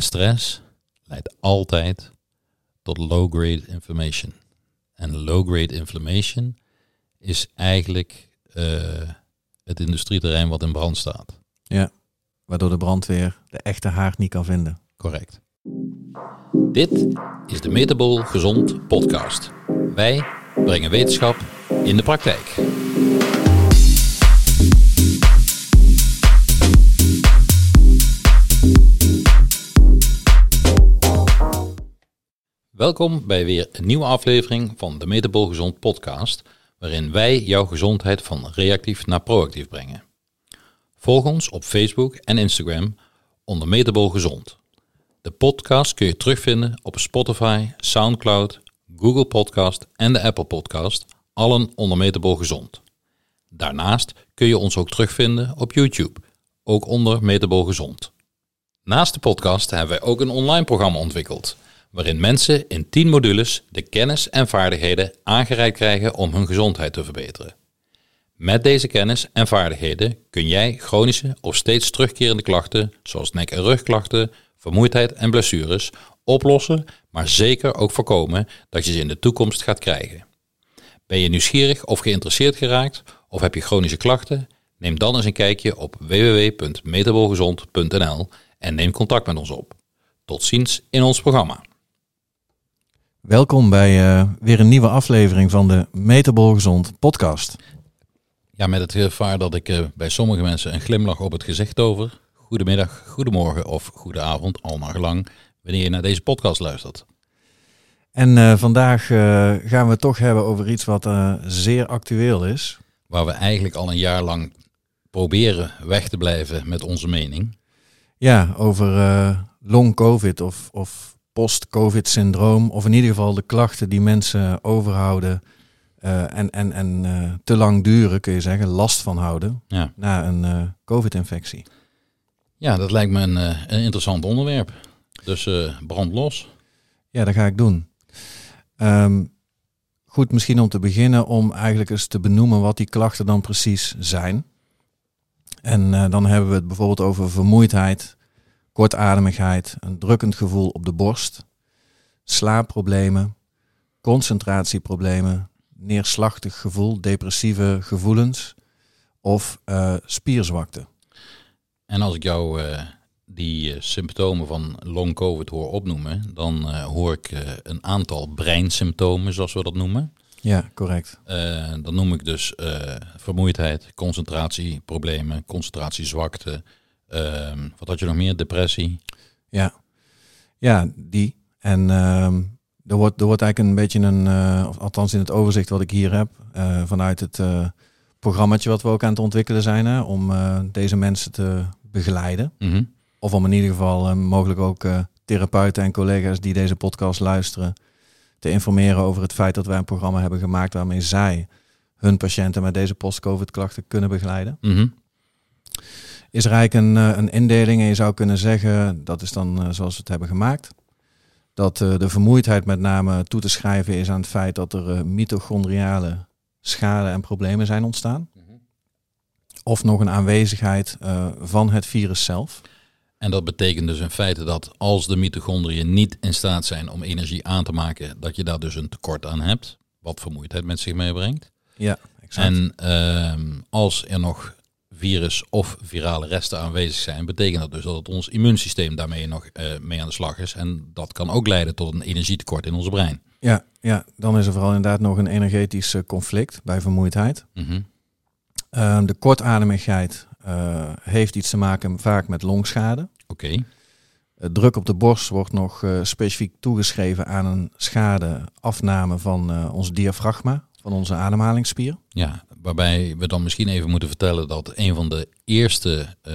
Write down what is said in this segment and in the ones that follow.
en stress leidt altijd tot low-grade inflammation. En low-grade inflammation is eigenlijk uh, het industrieterrein wat in brand staat. Ja, waardoor de brandweer de echte haard niet kan vinden. Correct. Dit is de Metabol Gezond podcast. Wij brengen wetenschap in de praktijk. Welkom bij weer een nieuwe aflevering van de Metabol Gezond podcast, waarin wij jouw gezondheid van reactief naar proactief brengen. Volg ons op Facebook en Instagram onder Metabol Gezond. De podcast kun je terugvinden op Spotify, SoundCloud, Google Podcast en de Apple Podcast, allen onder Metabol Gezond. Daarnaast kun je ons ook terugvinden op YouTube, ook onder Metabol Gezond. Naast de podcast hebben wij ook een online programma ontwikkeld waarin mensen in 10 modules de kennis en vaardigheden aangereikt krijgen om hun gezondheid te verbeteren. Met deze kennis en vaardigheden kun jij chronische of steeds terugkerende klachten, zoals nek- en rugklachten, vermoeidheid en blessures, oplossen, maar zeker ook voorkomen dat je ze in de toekomst gaat krijgen. Ben je nieuwsgierig of geïnteresseerd geraakt of heb je chronische klachten? Neem dan eens een kijkje op www.metabolgezond.nl en neem contact met ons op. Tot ziens in ons programma. Welkom bij uh, weer een nieuwe aflevering van de Metabol Gezond podcast. Ja, met het gevaar dat ik uh, bij sommige mensen een glimlach op het gezicht over. Goedemiddag, goedemorgen of goede avond, al naar gelang, wanneer je naar deze podcast luistert. En uh, vandaag gaan we het toch hebben over iets wat zeer actueel is. Waar we eigenlijk al een jaar lang proberen weg te blijven met onze mening. Ja, over long covid of, of post-COVID-syndroom, of in ieder geval de klachten die mensen overhouden uh, en, en, en uh, te lang duren, kun je zeggen, last van houden ja. na een uh, COVID-infectie. Ja, dat lijkt me een, een interessant onderwerp. Dus brand los. Ja, dat ga ik doen. Um, goed, misschien om te beginnen om eigenlijk eens te benoemen wat die klachten dan precies zijn. En dan hebben we het bijvoorbeeld over vermoeidheid, kortademigheid, een drukkend gevoel op de borst, slaapproblemen, concentratieproblemen, neerslachtig gevoel, depressieve gevoelens of uh, spierzwakte. En als ik jou uh, die uh, symptomen van long covid hoor opnoemen, dan hoor ik een aantal breinsymptomen, zoals we dat noemen. Ja, correct. dan noem ik dus vermoeidheid, concentratieproblemen, concentratiezwakte, Ehm, wat had je nog meer? Depressie? Ja, ja die. En ehm, er, wordt, er wordt eigenlijk een beetje een, uh, althans in het overzicht wat ik hier heb, uh, vanuit het uh, programmaatje wat we ook aan het ontwikkelen zijn, hè, om deze mensen te begeleiden. Mhm. Of om in ieder geval mogelijk ook therapeuten en collega's die deze podcast luisteren, te informeren over het feit dat wij een programma hebben gemaakt waarmee zij hun patiënten met deze post-covid klachten kunnen begeleiden. Mm is er eigenlijk een, eh, een indeling en je zou kunnen zeggen, dat is dan eh, zoals we het hebben gemaakt, dat eh, de vermoeidheid met name toe te schrijven is aan het feit dat er mitochondriale schade en problemen zijn ontstaan. Mhm. Of nog een aanwezigheid van het virus zelf. En dat betekent dus in feite dat als de mitochondriën niet in staat zijn om energie aan te maken, dat je daar dus een tekort aan hebt, wat vermoeidheid met zich meebrengt. Ja, exact. En ehm, als er nog virus of virale resten aanwezig zijn, betekent dat dus dat ons immuunsysteem daarmee nog uh, mee aan de slag is. En dat kan ook leiden tot een energietekort in ons brein. Ja, ja, dan is er vooral inderdaad nog een energetisch eh, conflict bij vermoeidheid. Mm de kortademigheid uh, heeft iets te maken vaak met longschade. Oké. Okay. druk op de borst wordt nog specifiek toegeschreven aan een schade afname van ons diafragma, van onze ademhalingsspier. Ja, waarbij we dan misschien even moeten vertellen dat een van de eerste uh,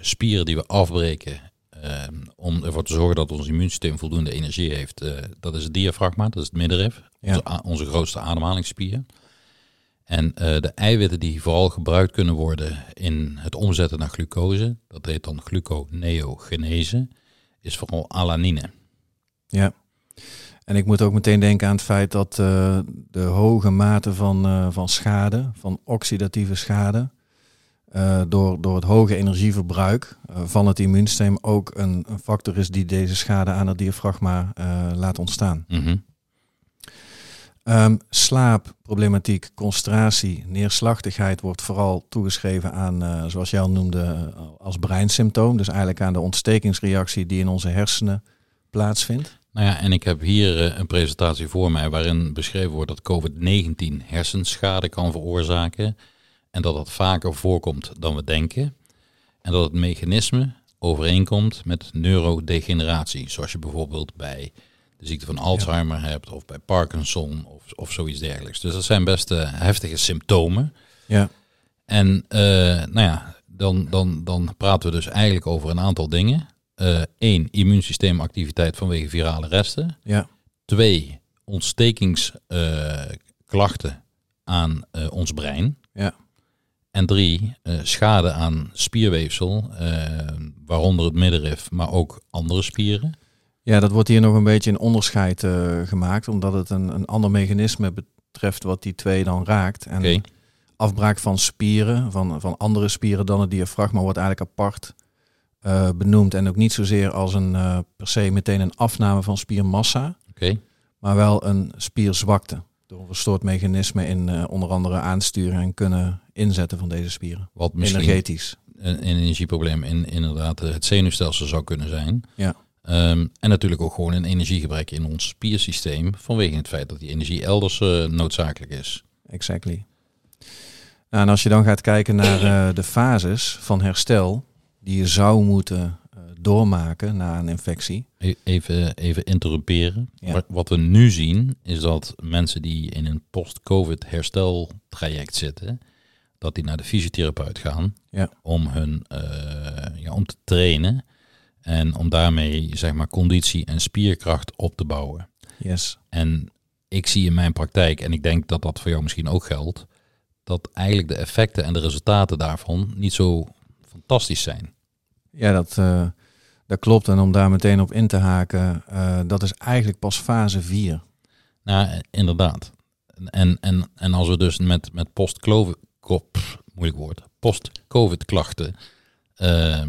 spieren die we afbreken uh, om ervoor te zorgen dat ons immuunsysteem voldoende energie heeft, uh, dat is het diafragma, dat is het middenrif, ja. onze, onze, grootste ademhalingsspier. En de eiwitten die vooral gebruikt kunnen worden in het omzetten naar glucose, dat heet dan gluconeogenese, is vooral alanine. Ja. En ik moet ook meteen denken aan het feit dat uh, de hoge mate van, uh, van schade, van oxidatieve schade, eh, door, door het hoge energieverbruik eh, van het immuunsysteem ook een, een, factor is die deze schade aan het diafragma laat ontstaan. Mhm. Um, slaapproblematiek, concentratie, neerslachtigheid wordt vooral toegeschreven aan, zoals jij al noemde, als breinsymptoom. Dus eigenlijk aan de ontstekingsreactie die in onze hersenen plaatsvindt. Nou ja, en ik heb hier een presentatie voor mij waarin beschreven wordt dat COVID-19 hersenschade kan veroorzaken en dat dat vaker voorkomt dan we denken. En dat het mechanisme overeenkomt met neurodegeneratie. Zoals je bijvoorbeeld bij de ziekte van Alzheimer hebt of bij Parkinson of, of zoiets dergelijks. Dus dat zijn best uh, heftige symptomen. Ja. En uh, nou ja, dan, dan, dan praten we dus eigenlijk over een aantal dingen. Eén, uh, immuunsysteemactiviteit vanwege virale resten. Ja. Twee, ontstekingsklachten aan ons brein. Ja. En drie, uh, schade aan spierweefsel, waaronder het middenrif, maar ook andere spieren. Ja, dat wordt hier nog een beetje in onderscheid gemaakt, omdat het een, een ander mechanisme betreft wat die twee dan raakt. En okay. afbraak van spieren, van, van andere spieren dan het diafragma, wordt eigenlijk apart benoemd. En ook niet zozeer als een per se meteen een afname van spiermassa, okay. maar wel een spierzwakte door een verstoord mechanisme in uh, onder andere aansturen en kunnen inzetten van deze spieren. Wat misschien Energetisch. Een, een energieprobleem in inderdaad het zenuwstelsel zou kunnen zijn. Ja. Um, en natuurlijk ook gewoon een energiegebrek in ons spiersysteem vanwege het feit dat die energie elders noodzakelijk is. Exactly. Nou, en als je dan gaat kijken naar de fases van herstel die je zou moeten doormaken na een infectie. Even, even interrumperen. Ja. Wat we nu zien is dat mensen die in een post-COVID hersteltraject zitten, dat die naar de fysiotherapeut gaan ja. om hun uh, ja, om te trainen en om daarmee zeg maar conditie en spierkracht op te bouwen. Yes. En ik zie in mijn praktijk, en ik denk dat dat voor jou misschien ook geldt, dat eigenlijk de effecten en de resultaten daarvan niet zo fantastisch zijn. Ja, dat, uh, dat klopt. En om daar meteen op in te haken, uh, dat is eigenlijk pas fase 4. Nou, inderdaad. En, en, en als we dus met, met post-COVID, moeilijk woord, post-COVID klachten uh,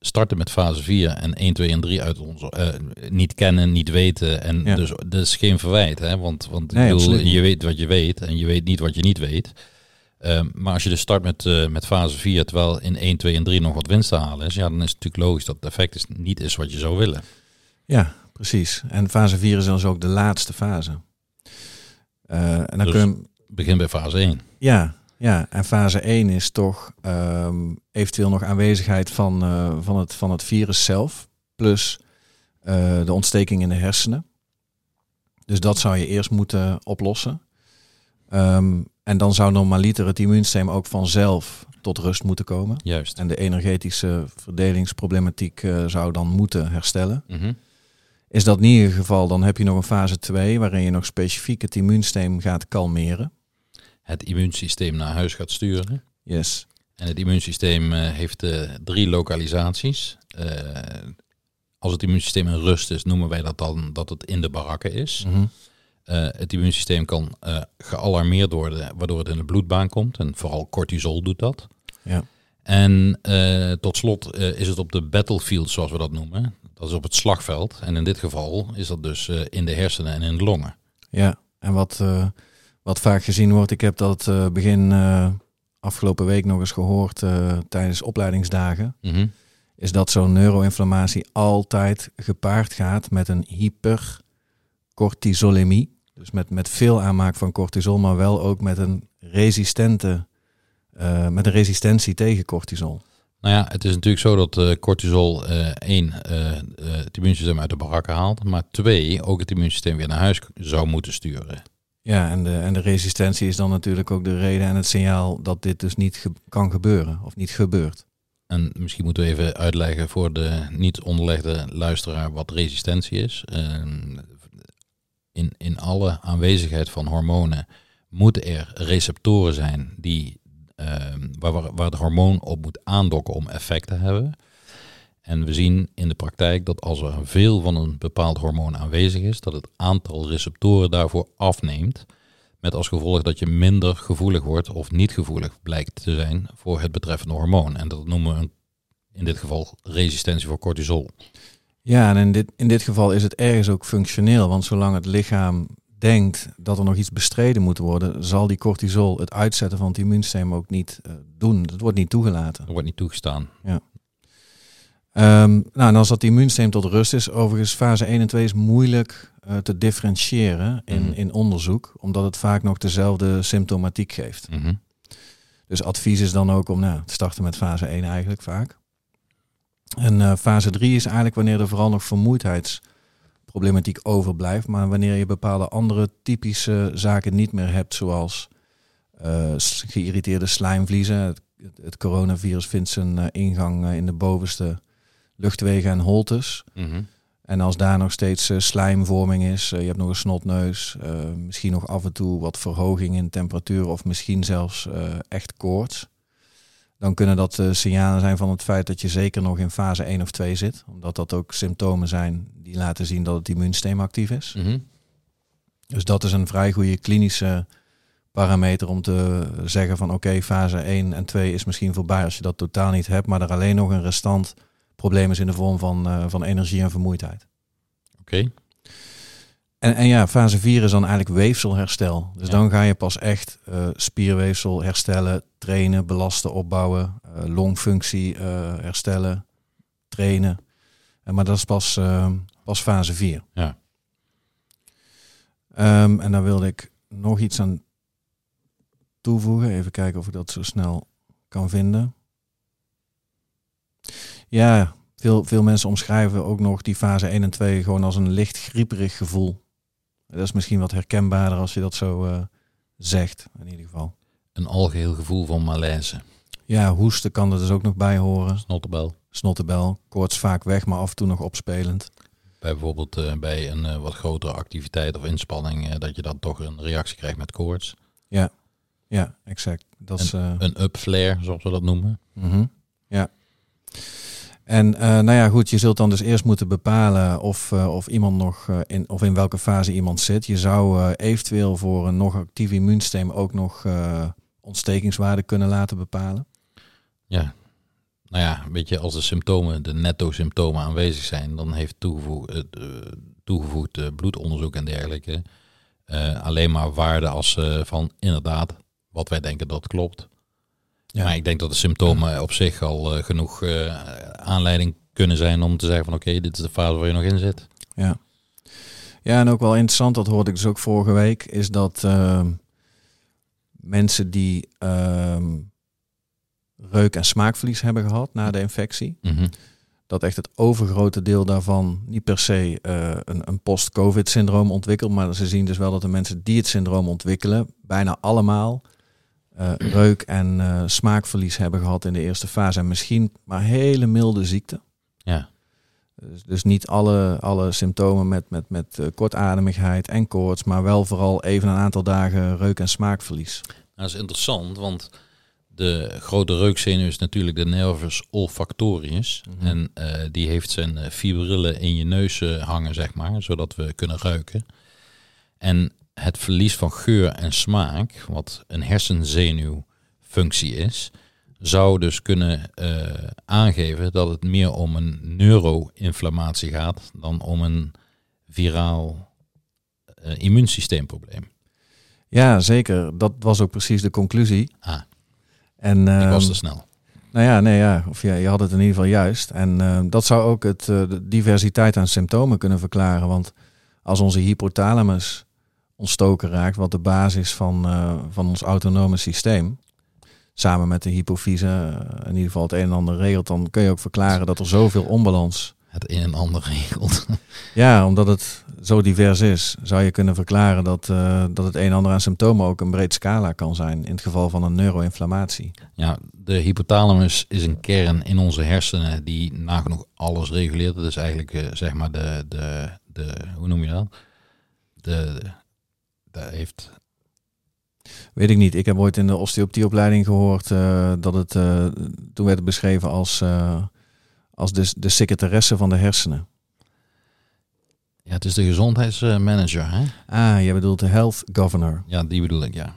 starten met fase 4 en 1, 2 en 3 uit uh, niet kennen, niet weten. En ja. dus dat is geen verwijt, hè? want, want nee, ik bedoel, je weet wat je weet en je weet niet wat je niet weet. Uh, maar als je dus start met, uh, met fase 4, terwijl in 1, 2 en 3 nog wat winst te halen is, ja, dan is het natuurlijk logisch dat het effect is, niet is wat je zou willen. Ja, precies. En fase 4 is dan dus ook de laatste fase. Uh, en dan dus kun je... begin bij fase 1. Ja, ja, en fase 1 is toch um, eventueel nog aanwezigheid van, uh, van, het, van het virus zelf, plus de ontsteking in de hersenen. Dus dat zou je eerst moeten oplossen. Um, en dan zou normaliter het immuunsysteem ook vanzelf tot rust moeten komen. Juist. En de energetische verdelingsproblematiek uh, zou dan moeten herstellen. Mm -hmm. Is dat niet het geval, dan heb je nog een fase 2 waarin je nog specifiek het immuunsysteem gaat kalmeren. Het immuunsysteem naar huis gaat sturen. Yes. En het immuunsysteem uh, heeft uh, drie lokalisaties. Als het immuunsysteem in rust is, noemen wij dat dan dat het in de barakken is. Mm -hmm. Uh, het immuunsysteem kan uh, gealarmeerd worden, waardoor het in de bloedbaan komt. En vooral cortisol doet dat. Ja. En uh, tot slot is het op de battlefield, zoals we dat noemen. Dat is op het slagveld. En in dit geval is dat dus in de hersenen en in de longen. Ja, en wat, wat vaak gezien wordt, ik heb dat begin afgelopen week nog eens gehoord tijdens opleidingsdagen. Mm -hmm. Is dat zo'n neuroinflammatie altijd gepaard gaat met een hypercortisolemie. Dus met, met veel aanmaak van cortisol, maar wel ook met een resistente, uh, met een resistentie tegen cortisol. Nou ja, het is natuurlijk zo dat uh, cortisol uh, één, het immuunsysteem uit de barakken haalt, maar twee, ook het immuunsysteem weer naar huis zou moeten sturen. Ja, en de, en de resistentie is dan natuurlijk ook de reden en het signaal dat dit dus niet ge kan gebeuren of niet gebeurt. En misschien moeten we even uitleggen voor de niet onderlegde luisteraar wat resistentie is. Uh, in, in alle aanwezigheid van hormonen moeten er receptoren zijn die, uh, waar, waar het hormoon op moet aandokken om effect te hebben. En we zien in de praktijk dat als er veel van een bepaald hormoon aanwezig is, dat het aantal receptoren daarvoor afneemt. Met als gevolg dat je minder gevoelig wordt of niet gevoelig blijkt te zijn voor het betreffende hormoon. En dat noemen we in dit geval resistentie voor cortisol. Ja, en in dit, in dit geval is het ergens ook functioneel. Want zolang het lichaam denkt dat er nog iets bestreden moet worden, zal die cortisol het uitzetten van het immuunsysteem ook niet uh, doen. Het wordt niet toegelaten. Dat wordt niet toegestaan. Ja. Um, nou, en als dat immuunsysteem tot rust is, overigens fase 1 en 2 is moeilijk uh, te differentiëren in, mm in onderzoek, omdat het vaak nog dezelfde symptomatiek geeft. Mm -hmm. Dus advies is dan ook om nou, te starten met fase 1 eigenlijk vaak. En uh, fase 3 is eigenlijk wanneer er vooral nog vermoeidheidsproblematiek overblijft, maar wanneer je bepaalde andere typische zaken niet meer hebt, zoals uh, geïrriteerde slijmvliezen. Het, het, coronavirus vindt zijn uh, ingang in de bovenste luchtwegen en holtes. Mm -hmm. En als daar nog steeds slijmvorming is, je hebt nog een snotneus, misschien nog af en toe wat verhoging in temperatuur of misschien zelfs echt koorts. Dan kunnen dat signalen zijn van het feit dat je zeker nog in fase 1 of 2 zit. Omdat dat ook symptomen zijn die laten zien dat het immuunsysteem actief is. Mm -hmm. Dus dat is een vrij goede klinische parameter om te zeggen van oké, okay, fase 1 en 2 is misschien voorbij als je dat totaal niet hebt, maar er alleen nog een restant probleem is in de vorm van, uh, van energie en vermoeidheid. Oké. Okay. En, en ja, fase 4 is dan eigenlijk weefselherstel. Dus ja. dan ga je pas echt uh, spierweefsel herstellen, trainen, belasten, opbouwen, uh, longfunctie herstellen, trainen. En, maar dat is pas, pas fase 4. Ja. Um, en dan wilde ik nog iets aan toevoegen. Even kijken of ik dat zo snel kan vinden. Ja, veel, veel mensen omschrijven ook nog die fase 1 en 2 gewoon als een licht grieperig gevoel. Dat is misschien wat herkenbaarder als je dat zo uh, zegt, in ieder geval. Een algeheel gevoel van malaise. Ja, hoesten kan er dus ook nog bij horen. Snottebel. Snottebel, koorts vaak weg, maar af en toe nog opspelend. Bij bijvoorbeeld uh, bij een uh, wat grotere activiteit of inspanning, dat je dan toch een reactie krijgt met koorts. Ja, ja, exact. Dat is, een, een upflare, zoals we dat noemen. Mm -hmm. Ja. En uh, nou ja, goed, je zult dan dus eerst moeten bepalen of, uh, of iemand nog uh, in of in welke fase iemand zit. Je zou eventueel voor een nog actief immuunsysteem ook nog ontstekingswaarde kunnen laten bepalen. Ja, nou ja, weet je, als de symptomen, de netto-symptomen aanwezig zijn, dan heeft toegevoegd, toegevoegd bloedonderzoek en dergelijke alleen maar waarde als van inderdaad wat wij denken dat klopt. Ja. Maar ik denk dat de symptomen op zich al uh, genoeg uh, aanleiding kunnen zijn om te zeggen van oké, okay, dit is de fase waar je nog in zit. Ja. Ja, en ook wel interessant, dat hoorde ik dus ook vorige week, is dat uh, mensen die ehm, reuk- en smaakverlies hebben gehad na de infectie, mm -hmm. dat echt het overgrote deel daarvan niet per se een, een post-COVID syndroom ontwikkelt, maar ze zien dus wel dat de mensen die het syndroom ontwikkelen, bijna allemaal uh, reuk- en uh, smaakverlies hebben gehad in de eerste fase. En misschien maar hele milde ziekte. Ja. Dus, dus niet alle, alle symptomen met, met, met uh, kortademigheid en koorts, maar wel vooral even een aantal dagen reuk- en smaakverlies. Nou, dat is interessant, want de grote reukzenuw is natuurlijk de nervus olfactorius. Mm -hmm. En die heeft zijn fibrillen in je neus hangen, zeg maar, zodat we kunnen ruiken. En het verlies van geur en smaak, wat een hersenzenuwfunctie is, zou dus kunnen uh, aangeven dat het meer om een neuro-inflammatie gaat dan om een viraal uh, immuunsysteemprobleem. Ja, zeker. Dat was ook precies de conclusie. Ah, en, uh, ik was te snel. Nou ja, nee, ja. Of ja, je had het in ieder geval juist. En uh, dat zou ook het, de diversiteit aan symptomen kunnen verklaren. Want als onze hypothalamus ontstoken raakt, wat de basis van, uh, van ons autonome systeem, samen met de hypofyse, uh, in ieder geval het een en ander regelt, dan kun je ook verklaren dat er zoveel onbalans. Het een en ander regelt. Ja, omdat het zo divers is, zou je kunnen verklaren dat, uh, dat het een en ander aan symptomen ook een breed scala kan zijn in het geval van een neuroinflammatie. Ja, de hypothalamus is een kern in onze hersenen die nagenoeg alles reguleert. Dat is eigenlijk zeg maar de, de, de, hoe noem je dat? De, dat heeft. Weet ik niet. Ik heb ooit in de osteopathieopleiding gehoord uh, dat het uh, toen werd het beschreven als, uh, als de, de secretaresse van de hersenen. Ja, het is de gezondheidsmanager, hè? Ah, jij bedoelt de health governor. Ja, die bedoel ik, ja.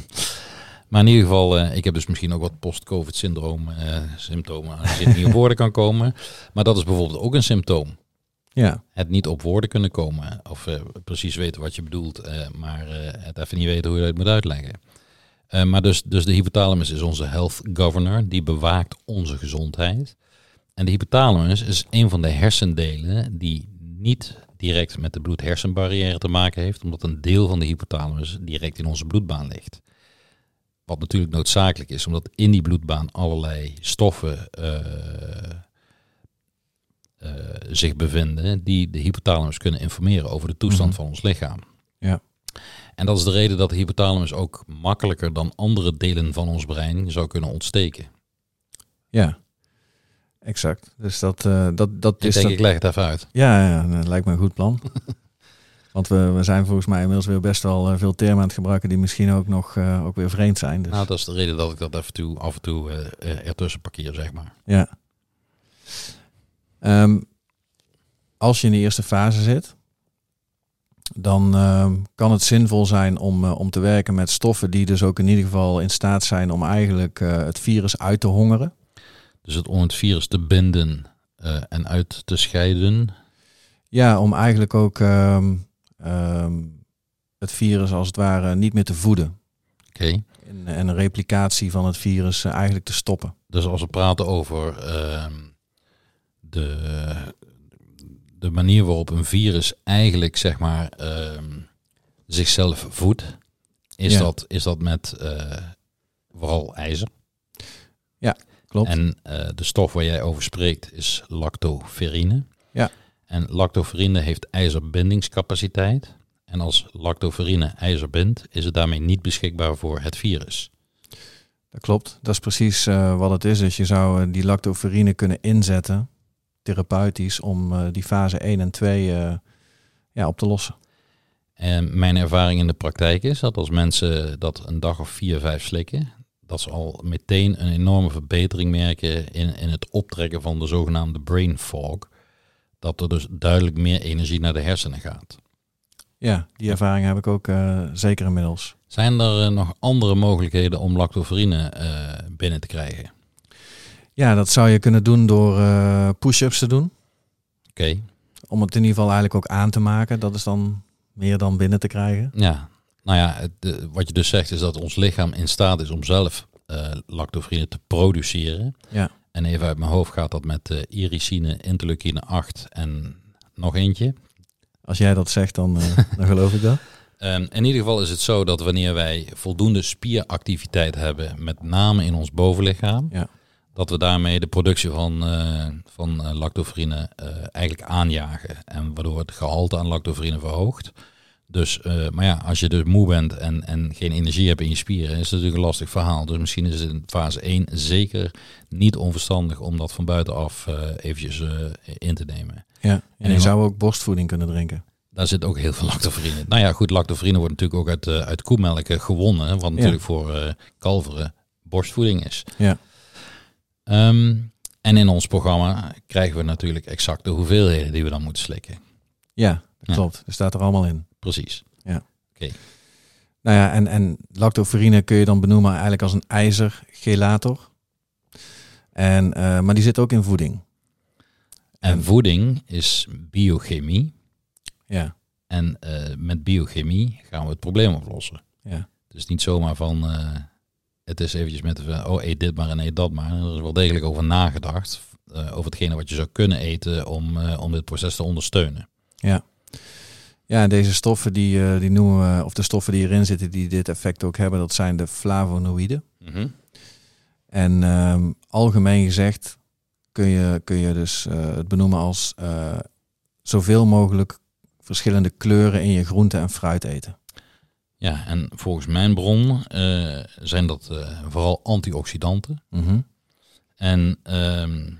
maar in ieder geval, eh, ik heb dus misschien ook wat post-covid syndroom eh, symptomen als je niet op woorden kan komen. Maar dat is bijvoorbeeld ook een symptoom. Ja, Het niet op woorden kunnen komen. Of eh, precies weten wat je bedoelt, eh, maar eh, het even niet weten hoe je het moet uitleggen. Maar dus, dus de hypothalamus is onze health governor. Die bewaakt onze gezondheid. En de hypothalamus is een van de hersendelen die niet direct met de bloed-hersenbarrière te maken heeft. Omdat een deel van de hypothalamus direct in onze bloedbaan ligt. Wat natuurlijk noodzakelijk is, omdat in die bloedbaan allerlei stoffen eh, zich bevinden die de hypothalamus kunnen informeren over de toestand Mhm. van ons lichaam. Ja. En dat is de reden dat de hypothalamus ook makkelijker dan andere delen van ons brein zou kunnen ontsteken. ja. Exact. Dus dat, eh, dat, dat Ik is... denk, dat- ik leg het even uit. Ja, ja, dat lijkt me een goed plan. Want we, we zijn volgens mij inmiddels weer best wel eh, veel termen aan het gebruiken die misschien ook nog ook weer vreemd zijn. Dus, Nou, dat is de reden dat ik dat even toe, af en toe ertussen parkeer, zeg maar. ja. Ehm, als je in de eerste fase zit, dan ehm, kan het zinvol zijn om, eh, om te werken met stoffen die dus ook in ieder geval in staat zijn om eigenlijk eh, het virus uit te hongeren. Dus het om het virus te binden eh, en uit te scheiden. Ja, om eigenlijk ook ehm, het virus als het ware niet meer te voeden. Oké. En, en een replicatie van het virus eigenlijk te stoppen. Dus als we praten over de, de manier waarop een virus eigenlijk, zeg maar, ehm, zichzelf voedt, is, Ja. dat, is dat met eh, vooral ijzer. Klopt. En eh, de stof waar jij over spreekt is lactoferrine. Ja. En lactoferrine heeft ijzerbindingscapaciteit. En als lactoferrine ijzer bindt, is het daarmee niet beschikbaar voor het virus. Dat klopt. Dat is precies eh, wat het is. Dus je zou die lactoferrine kunnen inzetten, therapeutisch, om eh, die fase 1 en 2 eh, ja, op te lossen. En mijn ervaring in de praktijk is dat als mensen dat een dag of vier, vijf slikken, dat ze al meteen een enorme verbetering merken in, in het optrekken van de zogenaamde brain fog. Dat er dus duidelijk meer energie naar de hersenen gaat. Ja, die ervaring heb ik ook eh, zeker inmiddels. Zijn er nog andere mogelijkheden om lactoferrine eh, binnen te krijgen? Ja, dat zou je kunnen doen door eh, push-ups te doen. Oké, Om het in ieder geval eigenlijk ook aan te maken. Dat is dan meer dan binnen te krijgen. ja. Nou ja, het, de- wat je dus zegt is dat ons lichaam in staat is om zelf eh lactoferrine te produceren. Ja. En even uit mijn hoofd gaat dat met eh iricine, interleukine 8 en nog eentje. Als jij dat zegt, dan, eh, dan geloof ik dat. Ehm, in ieder geval is het zo dat wanneer wij voldoende spieractiviteit hebben, met name in ons bovenlichaam, Ja. Dat we daarmee de productie van, eh, van eh, lactoferine eh, eigenlijk aanjagen. En waardoor het gehalte aan lactoferine verhoogt. Dus, maar ja, als je dus moe bent en, en geen energie hebt in je spieren, is het natuurlijk een lastig verhaal. Dus misschien is het in fase 1 zeker niet onverstandig om dat van buitenaf eventjes in te nemen. Ja. En En je zou ook borstvoeding kunnen drinken. Daar zit ook heel veel lactoferine. Nou ja, goed, lactoferine wordt natuurlijk ook uit, uit koemelk gewonnen. Wat natuurlijk voor kalveren borstvoeding is. Ja. Ehm, en in ons programma krijgen we natuurlijk exact de hoeveelheden die we dan moeten slikken. Ja, dat Ja. klopt. Dat staat er allemaal in. Precies. Nou ja, en, en lactoferrine kun je dan benoemen eigenlijk als een ijzergelator. En, eh, maar die zit ook in voeding. En voeding is biochemie. Ja, En eh, met biochemie gaan we het probleem oplossen. ja, is niet zomaar van, eh, het is eventjes met, oh eet dit maar en eet dat maar. Er is wel degelijk over nagedacht, eh, over hetgene wat je zou kunnen eten om, eh, om dit proces te ondersteunen. ja. Ja, deze stoffen die, eh, die noemen we, of de stoffen die erin zitten die dit effect ook hebben, dat zijn de flavonoïden. En ehm, algemeen gezegd kun je, kun je dus het benoemen als zoveel mogelijk verschillende kleuren in je groente en fruit eten. Ja, en volgens mijn bron eh, zijn dat eh, vooral antioxidanten. Mhm. En ehm,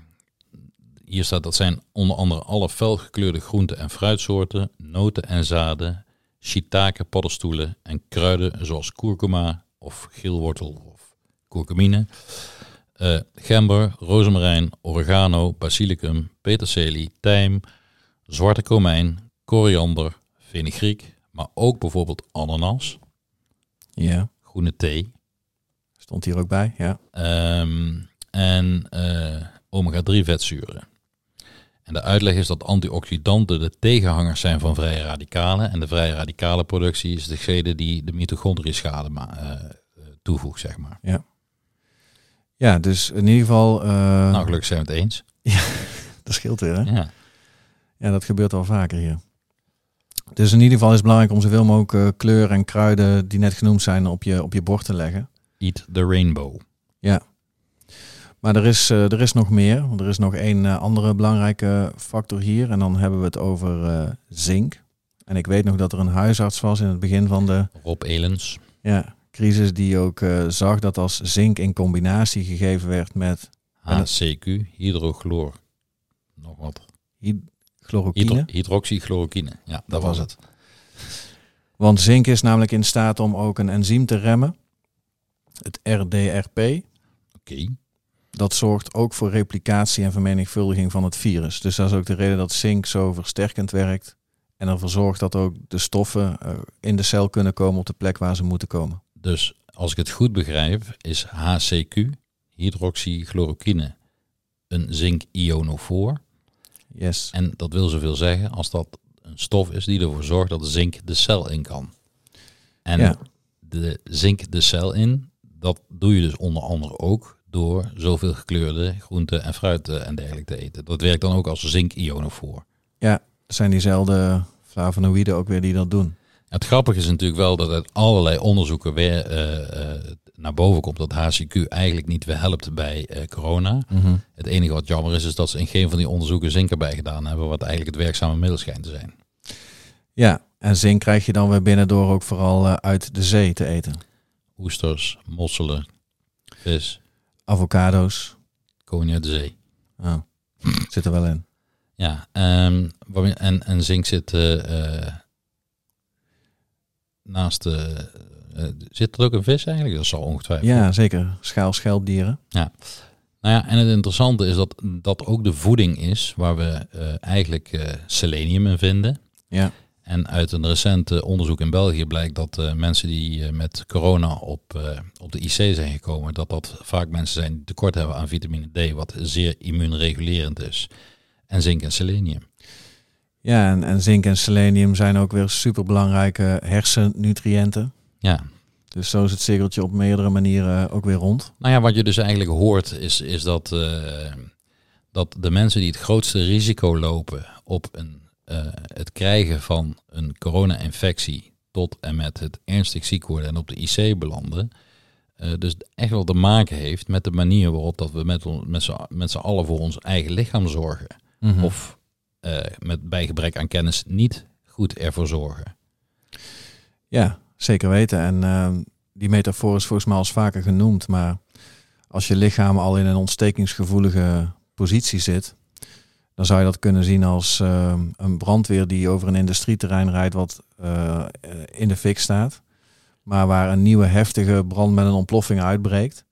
hier staat dat zijn onder andere alle felgekleurde groenten en fruitsoorten, noten en zaden, shiitake paddenstoelen en kruiden zoals kurkuma of geelwortel of kurkumine, eh, gember, rozemarijn, oregano, basilicum, peterselie, tijm, zwarte komijn, koriander, fenugreek, maar ook bijvoorbeeld ananas, Ja, groene thee stond hier ook bij. Ja, ehm, en eh, omega-3 vetzuren. En de uitleg is dat antioxidanten de tegenhangers zijn van vrije radicalen. En de vrije radicale productie is degene die de mitochondriën schade ma- eh, eh, toevoegt, zeg maar. ja dus in ieder geval... nou, gelukkig zijn we het eens. dat scheelt weer, hè? Ja. Ja, dat gebeurt wel vaker hier. Dus in ieder geval is het belangrijk om zoveel mogelijk eh, kleuren en kruiden die net genoemd zijn op je, op je bord te leggen. Eat the rainbow. Maar er is, eh, er is nog meer. Want er is nog één eh, andere belangrijke factor hier. En dan hebben we het over zink. En ik weet nog dat er een huisarts was in het begin van de Rob Elens. ja, crisis die ook zag dat als zink in combinatie gegeven werd met HCQ, hydrochloor. Nog wat. Chloroquine. Hydro hydroxychloroquine. Ja, dat, was het. Want zink is namelijk in staat om ook een enzym te remmen. Het RDRP. Oké. Dat zorgt ook voor replicatie en vermenigvuldiging van het virus. Dus dat is ook de reden dat zink zo versterkend werkt. En ervoor zorgt dat ook de stoffen eh, in de cel kunnen komen op de plek waar ze moeten komen. Dus als ik het goed begrijp, is HCQ, hydroxychloroquine, een zink-ionofoor. Yes. En dat wil zoveel zeggen als dat een stof is die ervoor zorgt dat zink de cel in kan. En Ja. de zink de cel in, dat doe je dus onder andere ook door zoveel gekleurde groenten en fruit en dergelijke te eten. Dat werkt dan ook als zink-ionofoor. Ja, zijn diezelfde flavonoïden ook weer die dat doen. Het grappige is natuurlijk wel dat uit allerlei onderzoeken weer eh, eh, naar boven komt dat HCQ eigenlijk niet weer helpt bij eh, corona. Het enige wat jammer is, is dat ze in geen van die onderzoeken zink erbij gedaan hebben, wat eigenlijk het werkzame middel schijnt te zijn. Ja, en zink krijg je dan weer binnen door ook vooral eh, uit de zee te eten. Oesters, mosselen, vis, Avocado's. koning uit de zee. Oh, zit er wel in. Ja, ehm, en, en zink zit eh, naast de... eh, zit er ook een vis eigenlijk? Dat zal ongetwijfeld. Ja, zeker. Schaal, schelpdieren. Nou ja, en het interessante is dat dat ook de voeding is waar we eh, eigenlijk eh, selenium in vinden. Ja. En uit een recent eh, onderzoek in België blijkt dat eh, mensen die eh, met corona op, eh, op de IC zijn gekomen, dat dat vaak mensen zijn die tekort hebben aan vitamine D, wat zeer immuunregulerend is. En zink en selenium. Ja, en, en zink en selenium zijn ook weer superbelangrijke hersennutriënten. Ja, Dus zo is het cirkeltje op meerdere manieren ook weer rond. Nou ja, wat je dus eigenlijk hoort is, is dat, eh, dat de mensen die het grootste risico lopen op een, eh, het krijgen van een corona-infectie tot en met het ernstig ziek worden en op de IC belanden, eh, dus echt wel te maken heeft met de manier waarop dat we met, met z'n allen voor ons eigen lichaam zorgen. Of Of eh, met bij gebrek aan kennis niet goed ervoor zorgen. Ja, zeker weten. En ehm, die metafoor is volgens mij al eens vaker genoemd. Maar als je lichaam al in een ontstekingsgevoelige positie zit, dan zou je dat kunnen zien als ehm, een brandweer die over een industrieterrein rijdt wat eh, in de fik staat. Maar waar een nieuwe heftige brand met een ontploffing uitbreekt.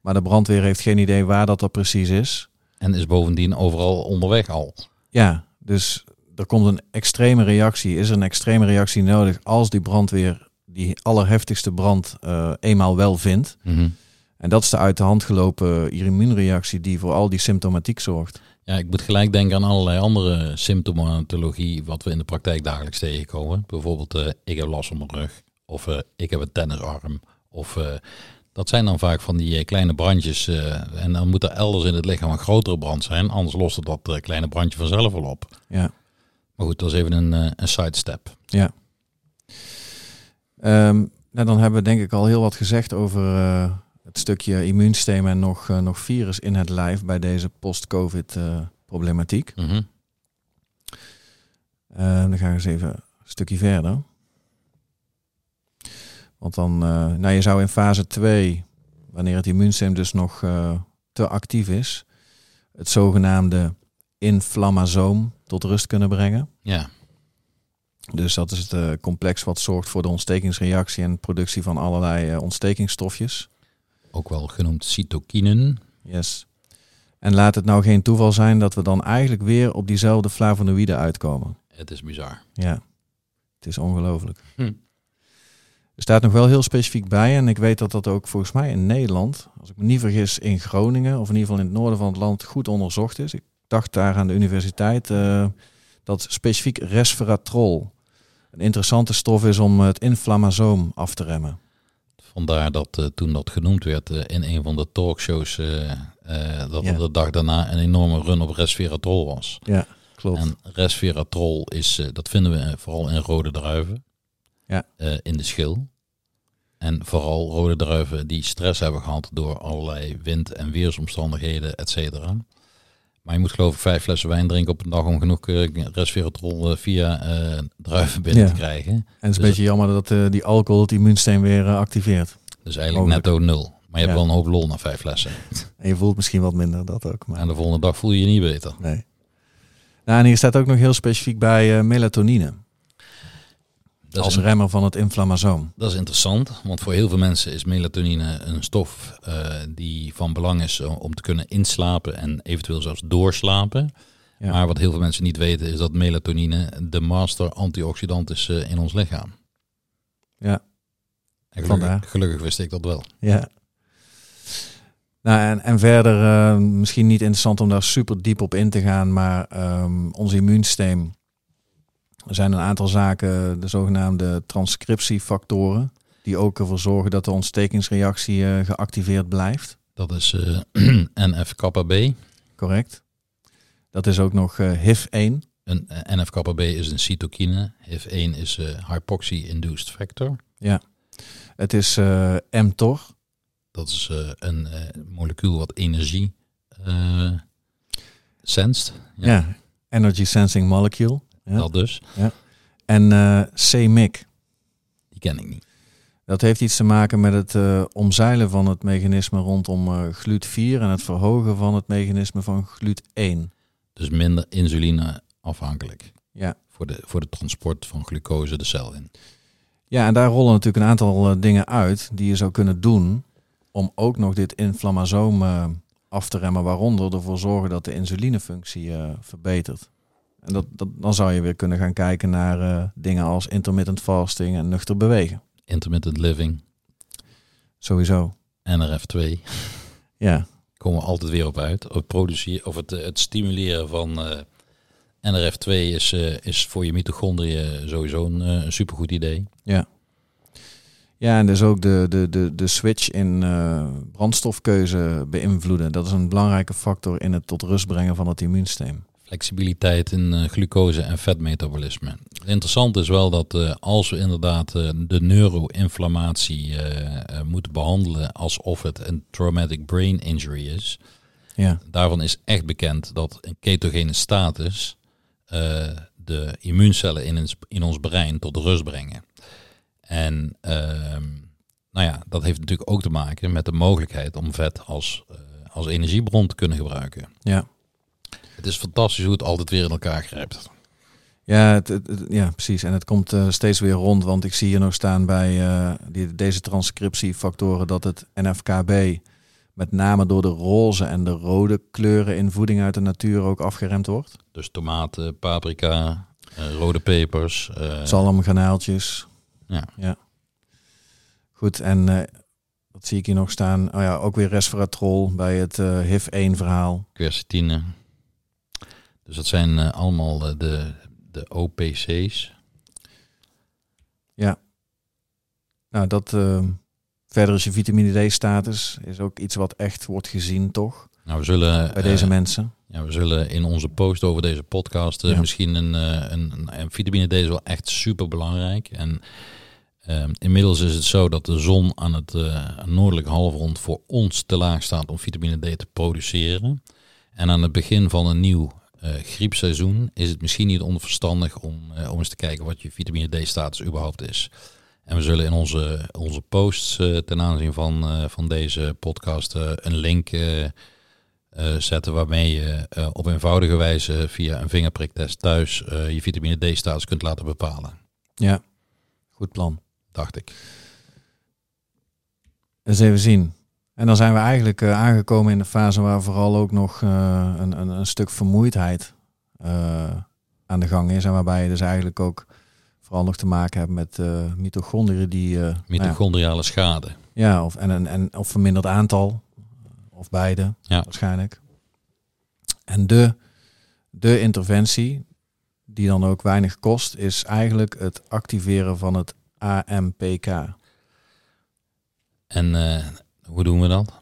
Maar de brandweer heeft geen idee waar dat, dat precies is. En is bovendien overal onderweg al. Ja, dus er komt een extreme reactie. Is er een extreme reactie nodig als die brandweer die allerheftigste brand eh, eenmaal wel vindt? Mhm. En dat is de uit de hand gelopen immuunreactie die voor al die symptomatiek zorgt. Ja, ik moet gelijk denken aan allerlei andere symptomatologie wat we in de praktijk dagelijks tegenkomen. Bijvoorbeeld, eh, ik heb last van mijn rug. Of eh, ik heb een tennisarm. Of dat zijn dan vaak van die eh, kleine brandjes. eh, en dan moet er elders in het lichaam een grotere brand zijn. Anders lost het dat eh, kleine brandje vanzelf wel op. Ja, Maar goed, dat is even een, eh, een sidestep. ja. Ehm, nou, dan hebben we denk ik al heel wat gezegd over het stukje immuunsysteem en nog, nog virus in het lijf bij deze post-covid problematiek. Mhm. Eh, dan gaan we eens even een stukje verder. Want dan, eh, nou je zou in fase 2, wanneer het immuunsysteem dus nog eh, te actief is, het zogenaamde inflammasoom tot rust kunnen brengen. Ja, Dus dat is het eh, complex wat zorgt voor de ontstekingsreactie en productie van allerlei ontstekingsstofjes. ook wel genoemd cytokinen. Yes. En laat het nou geen toeval zijn dat we dan eigenlijk weer op diezelfde flavonoïden uitkomen. Het is bizar. Ja, het is ongelooflijk. Hm. Er staat nog wel heel specifiek bij en ik weet dat dat ook volgens mij in Nederland, als ik me niet vergis, in Groningen of in ieder geval in het noorden van het land goed onderzocht is. Ik dacht daar aan de universiteit eh, dat specifiek resveratrol een interessante stof is om het inflammasoom af te remmen. Vandaar dat eh, toen dat genoemd werd eh, in een van de talkshows, dat Ja. de dag daarna een enorme run op resveratrol was. Ja, klopt. En resveratrol is, dat vinden we vooral in rode druiven, Ja. eh, in de schil. En vooral rode druiven die stress hebben gehad door allerlei wind- en weersomstandigheden, et cetera. Maar je moet geloof ik vijf flessen wijn drinken op een dag om genoeg resveratrol eh, via eh, druiven binnen Ja. te krijgen. en het is een dus- beetje jammer dat die alcohol het immuunsysteem weer activeert. Dus eigenlijk Mogelijk. netto nul. Maar je hebt Ja. wel een hoop lol na vijf flessen. En je voelt misschien wat minder dat ook. Maar En de volgende dag voel je je niet beter. nee. Nou, en hier staat ook nog heel specifiek bij melatonine. Dat als remmer van het inflammasoom. dat is interessant, want voor heel veel mensen is melatonine een stof eh, die van belang is om te kunnen inslapen en eventueel zelfs doorslapen. Ja. Maar wat heel veel mensen niet weten is dat melatonine de master antioxidant is eh, in ons lichaam. Ja. En gelukkig wist ik dat wel. Ja. Nou, en, en verder, eh, misschien niet interessant om daar super diep op in te gaan, maar ehm, ons immuunsysteem. Er zijn een aantal zaken, de zogenaamde transcriptiefactoren, die ook ervoor zorgen dat de ontstekingsreactie eh, geactiveerd blijft. Dat is eh NF-kappa-B. Correct. Dat is ook nog eh, HIV-1. Een NF-kappa-B is een cytokine. HIV-1 is hypoxie-induced factor. Het is mTOR. Dat is een molecuul wat energie senst. Ja. Ja, Energy Sensing Molecule. Ja. Dat dus. En eh CMYC. Die ken ik niet. Dat heeft iets te maken met het eh, omzeilen van het mechanisme rondom eh GLUT4 en het verhogen van het mechanisme van GLUT1. Dus minder insuline afhankelijk. Ja. Voor de, voor de transport van glucose de cel in. ja, en daar rollen natuurlijk een aantal eh, dingen uit die je zou kunnen doen om ook nog dit inflammasoom eh, af te remmen, waaronder ervoor zorgen dat de insulinefunctie eh, verbetert. En dat, dat, dan zou je weer kunnen gaan kijken naar eh, dingen als intermittent fasting en nuchter bewegen. Intermittent living, Sowieso. NRF2. Ja, Komen we altijd weer op uit. Het, produceren, of het, eh, het stimuleren van eh, NRF2 is, is voor je mitochondriën sowieso een, supergoed idee. Ja. Ja, en dus ook de, de, de, de switch in brandstofkeuze beïnvloeden. Dat is een belangrijke factor in het tot rust brengen van het immuunsysteem. Flexibiliteit in eh, glucose en vetmetabolisme. Interessant is wel dat eh, als we inderdaad eh, de neuroinflammatie moeten behandelen alsof het een traumatic brain injury is, Ja, daarvan is echt bekend dat een ketogene status de immuuncellen in ons, in ons brein tot rust brengen. En ehm, nou ja, dat heeft natuurlijk ook te maken met de mogelijkheid om vet als, als energiebron te kunnen gebruiken. ja. Het is fantastisch hoe het altijd weer in elkaar grijpt. Ja, het, ja, precies. En het komt eh, steeds weer rond, want ik zie hier nog staan bij eh, die, deze transcriptiefactoren dat het NFKB met name door de roze en de rode kleuren in voeding uit de natuur ook afgeremd wordt. Dus tomaten, paprika, eh, rode pepers. Zalmgranaaltjes. Ja. ja. Goed, en wat zie ik hier nog staan? Oh ja, ook weer resveratrol bij het eh HIV-1 verhaal. quercetine. Dus dat zijn eh, allemaal de, de OPC's. Ja. Nou, dat eh, verder is je vitamine D-status is ook iets wat echt wordt gezien, toch? Nou, we zullen, Bij deze eh, mensen. ja, we zullen in onze post over deze podcast eh, Ja. misschien een, een, een, en vitamine D is wel echt super belangrijk. En ehm, inmiddels is het zo dat de zon aan het eh, noordelijke halfrond voor ons te laag staat om vitamine D te produceren. En aan het begin van een nieuw eh, griepseizoen is het misschien niet onverstandig om, eh, om eens te kijken wat je vitamine D-status überhaupt is. En we zullen in onze, onze posts eh, ten aanzien van, van deze podcast een link zetten waarmee je op eenvoudige wijze via een vingerpriktest thuis je vitamine D-status kunt laten bepalen. Ja, goed plan. Dacht ik. Eens even zien. En dan zijn we eigenlijk eh, aangekomen in de fase waar vooral ook nog eh, een, een, een stuk vermoeidheid eh, aan de gang is. En waarbij je dus eigenlijk ook vooral nog te maken hebt met mitochondriën die... Uh, Mitochondriale schade. Ja, of, en, en, en, of verminderd aantal. Of beide, ja. waarschijnlijk. En de, de interventie, die dan ook weinig kost, is eigenlijk het activeren van het AMPK. En hoe doen we dat?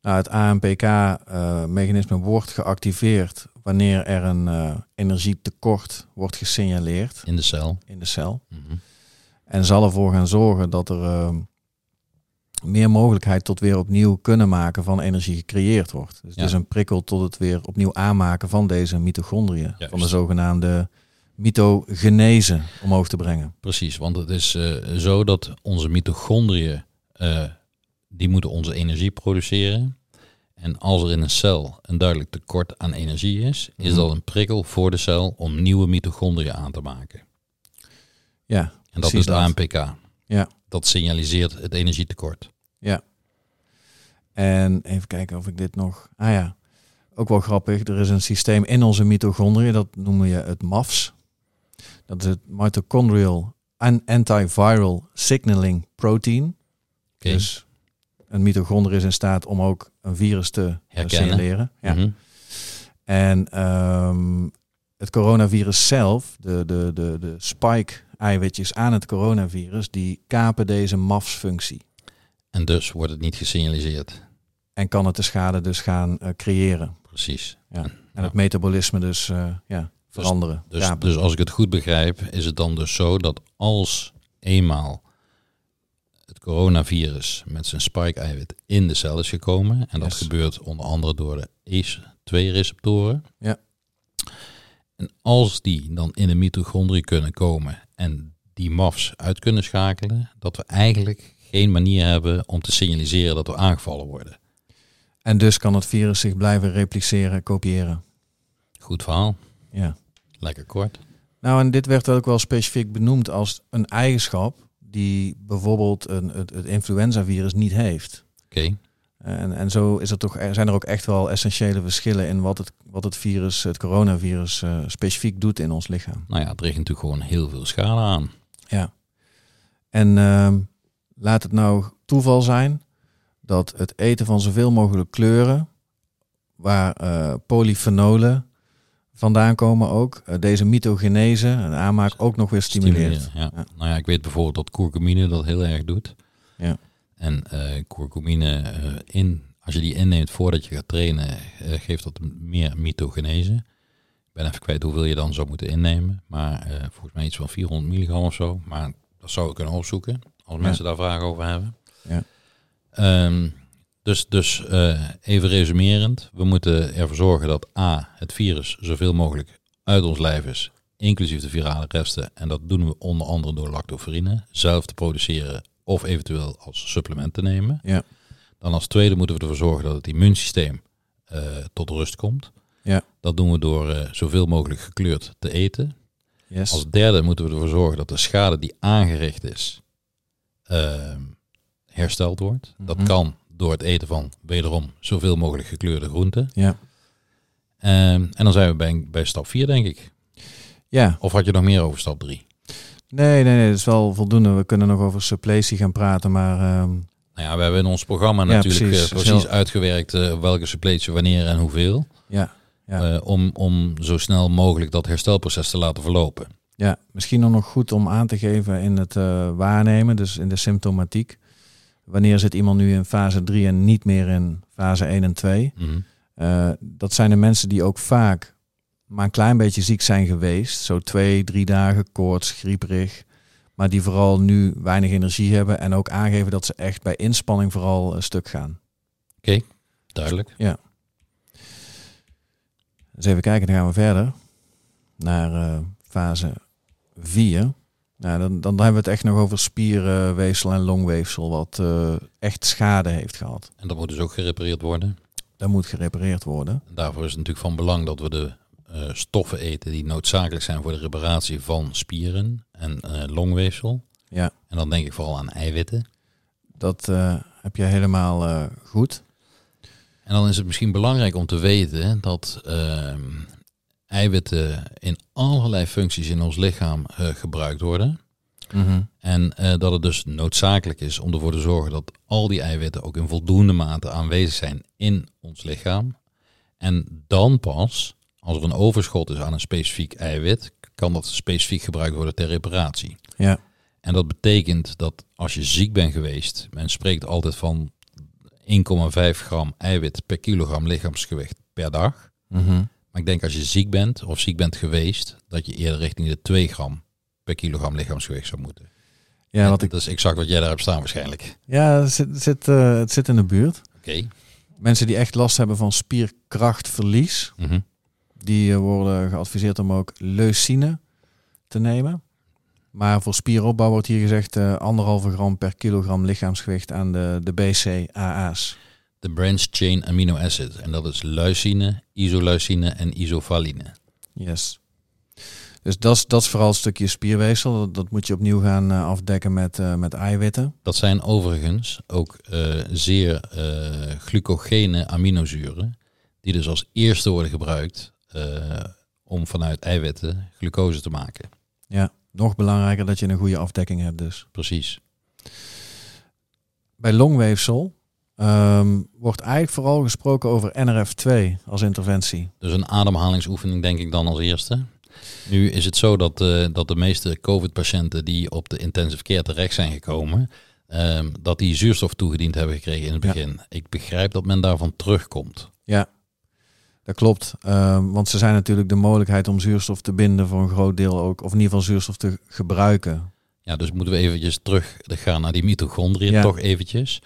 Nou, het AMPK-mechanisme wordt geactiveerd wanneer er een uh, energietekort wordt gesignaleerd. In de cel. In de cel. Mhm. En zal ervoor gaan zorgen dat er uh, meer mogelijkheid tot weer opnieuw kunnen maken van energie gecreëerd wordt. Dus Ja. het is een prikkel tot het weer opnieuw aanmaken van deze mitochondriën. Juist. Van de zogenaamde mitogenese omhoog te brengen. Precies, want het is eh, zo dat onze mitochondriën, eh, die moeten onze energie produceren. En als er in een cel een duidelijk tekort aan energie is, is Mhm. dat een prikkel voor de cel om nieuwe mitochondriën aan te maken. Ja, En dat is de dat. AMPK. Ja. Dat signaliseert het energietekort. En even kijken of ik dit nog. Ah ja, ook wel grappig. Er is een systeem in onze mitochondriën, dat noemen je het MAFS. Dat is het Mitochondrial An- Antiviral Signaling Protein. Oké. Dus een mitochondrie is in staat om ook een virus te Herkennen. signaleren. Ja. Mhm. En ehm, het coronavirus zelf, de, de, de, de spike-eiwitjes aan het coronavirus, die kapen deze MAFS-functie. En dus wordt het niet gesignaliseerd. En kan het de schade dus gaan eh, creëren. Precies. Ja. En Ja. het metabolisme dus eh, ja, veranderen. Dus, dus als ik het goed begrijp, is het dan dus zo dat als eenmaal het coronavirus met zijn spike-eiwit in de cel is gekomen, en dat Yes. gebeurt onder andere door de ACE2-receptoren. Ja. En als die dan in de mitochondrie kunnen komen en die MAFs uit kunnen schakelen, dat we eigenlijk geen manier hebben om te signaliseren dat we aangevallen worden. En dus kan het virus zich blijven repliceren, kopiëren. Goed verhaal. Ja. Lekker kort. Nou, en dit werd ook wel specifiek benoemd als een eigenschap die bijvoorbeeld een, het, het influenzavirus niet heeft. Oké. En, en zo is er toch, zijn er ook echt wel essentiële verschillen in wat het, wat het virus, het coronavirus, eh, specifiek doet in ons lichaam. Nou ja, het richt natuurlijk gewoon heel veel schade aan. Ja. En ehm, laat het nou toeval zijn dat het eten van zoveel mogelijk kleuren, waar eh, polyfenolen vandaan komen ook, eh, deze mitogenese, een aanmaak, ook nog weer stimuleert. Stimuleren, ja. Ja. Nou ja, ik weet bijvoorbeeld dat curcumine dat heel erg doet. Ja. En eh curcumine, eh, in, als je die inneemt voordat je gaat trainen, geeft dat meer mitogenese. Ik ben even kwijt hoeveel je dan zou moeten innemen. Maar volgens mij iets van 400 milligram of zo. Maar dat zou ik kunnen opzoeken, als Ja. mensen daar vragen over hebben. Ja. Ehm, dus dus eh, even resumerend. We moeten ervoor zorgen dat A, het virus zoveel mogelijk uit ons lijf is inclusief de virale resten. En dat doen we onder andere door lactoferine zelf te produceren of eventueel als supplement te nemen. Ja. Dan als tweede moeten we ervoor zorgen dat het immuunsysteem eh, tot rust komt. Ja. Dat doen we door eh, zoveel mogelijk gekleurd te eten. Yes. Als derde moeten we ervoor zorgen dat de schade die aangericht is ehm, hersteld wordt. Dat Mhm. kan door het eten van wederom zoveel mogelijk gekleurde groenten. Ja. Ehm, en dan zijn we bij, bij stap 4 denk ik. ja, Of had je nog meer over stap 3? nee, nee, nee, dat is wel voldoende. We kunnen nog over suppletie gaan praten, maar ehm, Nou ja, we hebben in ons programma Ja, natuurlijk precies. precies uitgewerkt eh, welke suppletie wanneer en hoeveel. ja, ja. eh, om, om zo snel mogelijk dat herstelproces te laten verlopen. ja, misschien dan nog goed om aan te geven in het eh, waarnemen, dus in de symptomatiek. Wanneer zit iemand nu in fase 3 en niet meer in fase 1 en 2? Mhm. Eh, dat zijn de mensen die ook vaak maar een klein beetje ziek zijn geweest. Zo twee, drie dagen koorts, grieperig. Maar die vooral nu weinig energie hebben. En ook aangeven dat ze echt bij inspanning vooral een stuk gaan. Duidelijk. Dus even kijken, dan gaan we verder. Naar eh, fase 4. Nou, dan, dan hebben we het echt nog over spierweefsel en longweefsel. Wat eh, echt schade heeft gehad. En dat moet dus ook gerepareerd worden. Dat moet gerepareerd worden. En daarvoor is het natuurlijk van belang dat we de eh, stoffen eten die noodzakelijk zijn voor de reparatie van spieren en eh, longweefsel. Ja. En dan denk ik vooral aan eiwitten. Dat heb je helemaal goed. En dan is het misschien belangrijk om te weten dat ehm, eiwitten in allerlei functies in ons lichaam eh, gebruikt worden. Mhm. En eh, dat het dus noodzakelijk is om ervoor te zorgen dat al die eiwitten ook in voldoende mate aanwezig zijn in ons lichaam. En dan pas, als er een overschot is aan een specifiek eiwit, kan dat specifiek gebruikt worden ter reparatie. Ja. En dat betekent dat als je ziek bent geweest, men spreekt altijd van 1,5 gram eiwit per kilogram lichaamsgewicht per dag. Mhm. Maar ik denk als je ziek bent of ziek bent geweest, dat je eerder richting de 2 gram per kilogram lichaamsgewicht zou moeten. Ja, wat ik, Dat is exact wat jij daar hebt staan waarschijnlijk. ja het, zit, zit, eh, het zit in de buurt. Oké. Mensen die echt last hebben van spierkrachtverlies, Mhm. die eh, worden geadviseerd om ook leucine te nemen. Maar voor spieropbouw wordt hier gezegd eh, anderhalve gram per kilogram lichaamsgewicht aan de, de BCAA's. De branch chain amino acid. En dat is leucine, isoleucine en isovaline. Yes. Dus dat is, dat is vooral een stukje spierweefsel. Dat, dat moet je opnieuw gaan eh, afdekken met, eh, met eiwitten. Dat zijn overigens ook eh, zeer glucogene aminozuren. Die dus als eerste worden gebruikt om vanuit eiwitten glucose te maken. Ja, nog belangrijker dat je een goede afdekking hebt dus. Precies. Bij longweefsel ehm, wordt eigenlijk vooral gesproken over NRF2 als interventie. Dus een ademhalingsoefening denk ik dan als eerste. Nu is het zo dat, eh, dat de meeste COVID-patiënten die op de intensive care terecht zijn gekomen, ehm, dat die zuurstof toegediend hebben gekregen in het Ja. begin. Ik begrijp dat men daarvan terugkomt. Ja, dat klopt. Ehm, want ze zijn natuurlijk de mogelijkheid om zuurstof te binden voor een groot deel ook, of in ieder geval zuurstof te gebruiken. Ja, dus moeten we eventjes terug gaan naar die mitochondriën, Ja. toch eventjes.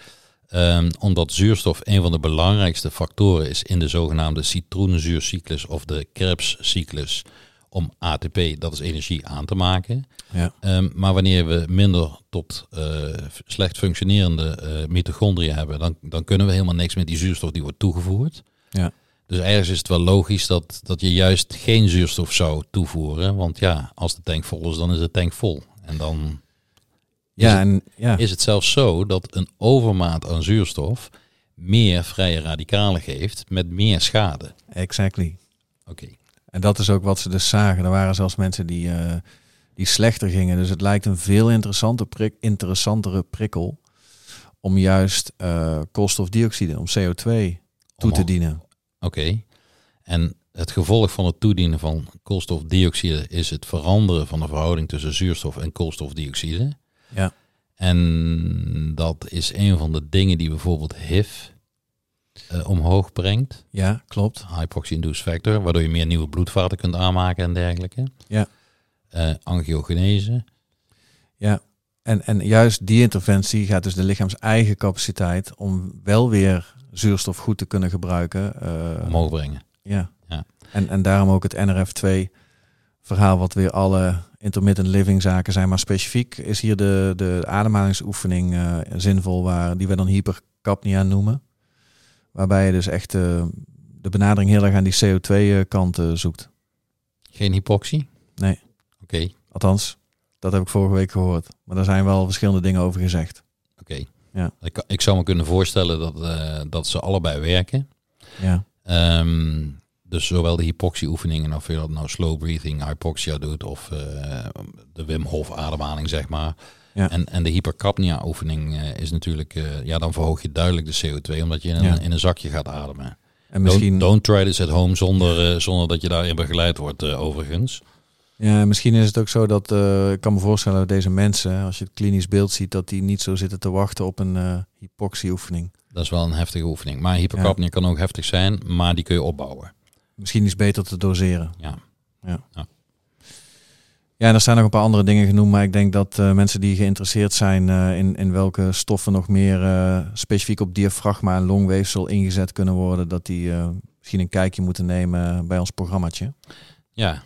Ehm, omdat zuurstof een van de belangrijkste factoren is in de zogenaamde citroenzuurcyclus of de Krebscyclus om ATP, dat is energie, aan te maken. Ja, Ehm, maar wanneer we minder tot eh, slecht functionerende eh mitochondriën hebben, dan, dan kunnen we helemaal niks met die zuurstof die wordt toegevoerd. Ja. Dus ergens is het wel logisch dat, dat je juist geen zuurstof zou toevoeren. Want ja, als de tank vol is, dan is de tank vol. En dan ja, en, ja. is het zelfs zo dat een overmaat aan zuurstof meer vrije radicalen geeft met meer schade. exactly. Oké, En dat is ook wat ze dus zagen. Er waren zelfs mensen die, eh, die slechter gingen. Dus het lijkt een veel interessanter prik, interessantere prikkel om juist eh, koolstofdioxide, om CO2 toe te dienen. Oké. En het gevolg van het toedienen van koolstofdioxide is het veranderen van de verhouding tussen zuurstof en koolstofdioxide. Ja. En dat is een van de dingen die bijvoorbeeld HIV eh, omhoog brengt. Ja, klopt. Hypoxie-induced factor, waardoor je meer nieuwe bloedvaten kunt aanmaken en dergelijke. Ja. Eh, angiogenese. Ja, en, en juist die interventie gaat dus de lichaams eigen capaciteit om wel weer zuurstof goed te kunnen gebruiken. eh, omhoog brengen. ja. Ja. En, en daarom ook het NRF2 verhaal wat weer alle intermittent living zaken zijn. Maar specifiek is hier de, de ademhalingsoefening eh, zinvol waar, die we dan hypercapnia noemen. Waarbij je dus echt eh, de benadering heel erg aan die CO2 kant eh, zoekt. Geen hypoxie? Nee. Oké, Althans, dat heb ik vorige week gehoord. Maar daar zijn wel verschillende dingen over gezegd. oké. Ja. Ik, ik zou me kunnen voorstellen dat, dat ze allebei werken. Ja, Ehm, dus zowel de hypoxie-oefeningen, of je dat nou slow breathing, hypoxia doet, of eh, de Wim Hof ademhaling, zeg maar. Ja. En, en de hypercapnia-oefening eh, is natuurlijk, eh, ja, dan verhoog je duidelijk de CO2, omdat je in, Ja. een, in een zakje gaat ademen. en misschien... Don't, don't try this at home zonder, zonder dat je daarin begeleid wordt, overigens. Ja, misschien is het ook zo dat ik kan me voorstellen dat deze mensen, als je het klinisch beeld ziet, dat die niet zo zitten te wachten op een eh hypoxieoefening. Dat is wel een heftige oefening. Maar hypercapnia kan ook heftig zijn, maar die kun je opbouwen. Misschien is beter te doseren. Ja. Ja, en er staan nog een paar andere dingen genoemd, maar ik denk dat eh, mensen die geïnteresseerd zijn eh, in, in welke stoffen nog meer eh, specifiek op diafragma en longweefsel ingezet kunnen worden, dat die misschien een kijkje moeten nemen bij ons programmaatje. Ja,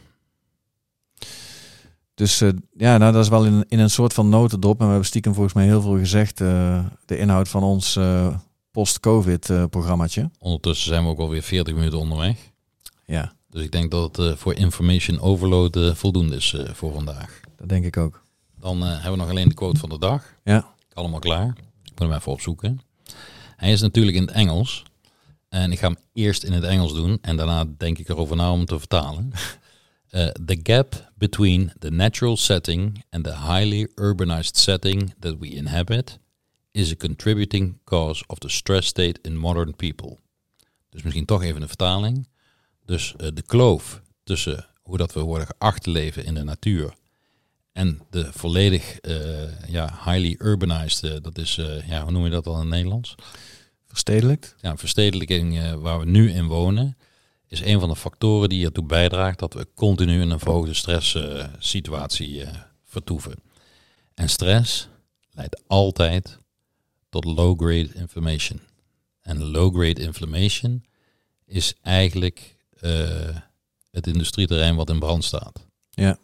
Dus ja, nou, dat is wel in, in een soort van notendop. En we hebben stiekem volgens mij heel veel gezegd. de inhoud van ons eh, post-covid eh, programmaatje. ondertussen zijn we ook alweer 40 minuten onderweg. Ja, Dus ik denk dat het eh, voor information overload eh, voldoende is eh, voor vandaag. dat denk ik ook. Dan hebben we nog alleen de quote van de dag. Ja. Allemaal klaar. Ik moet hem even opzoeken. Hij is natuurlijk in het Engels. En ik ga hem eerst in het Engels doen en daarna denk ik erover na om te vertalen. Uh, the gap between the natural setting and the highly urbanized setting that we inhabit is a contributing cause of the stress state in modern people. Dus misschien toch even een vertaling. Dus uh, de kloof tussen hoe dat we worden geacht te leven in de natuur en de volledig uh, ja, highly urbanized, dat is, ja, hoe noem je dat al in het Nederlands? Verstedelijkt? Ja, verstedelijking waar we nu in wonen is een van de factoren die ertoe bijdraagt dat we continu in een verhoogde stresssituatie uh, vertoeven. En stress leidt altijd tot low-grade inflammation. En low-grade inflammation is eigenlijk het industrieterrein wat in brand staat. Ja.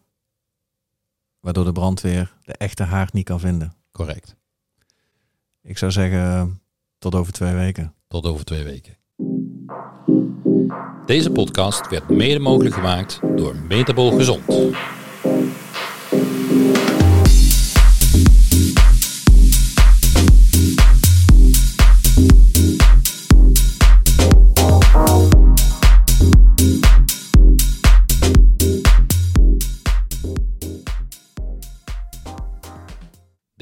Waardoor de brandweer de echte haard niet kan vinden. Correct. Ik zou zeggen tot over twee weken. Tot over twee weken. Deze podcast werd mede mogelijk gemaakt door Metabol Gezond.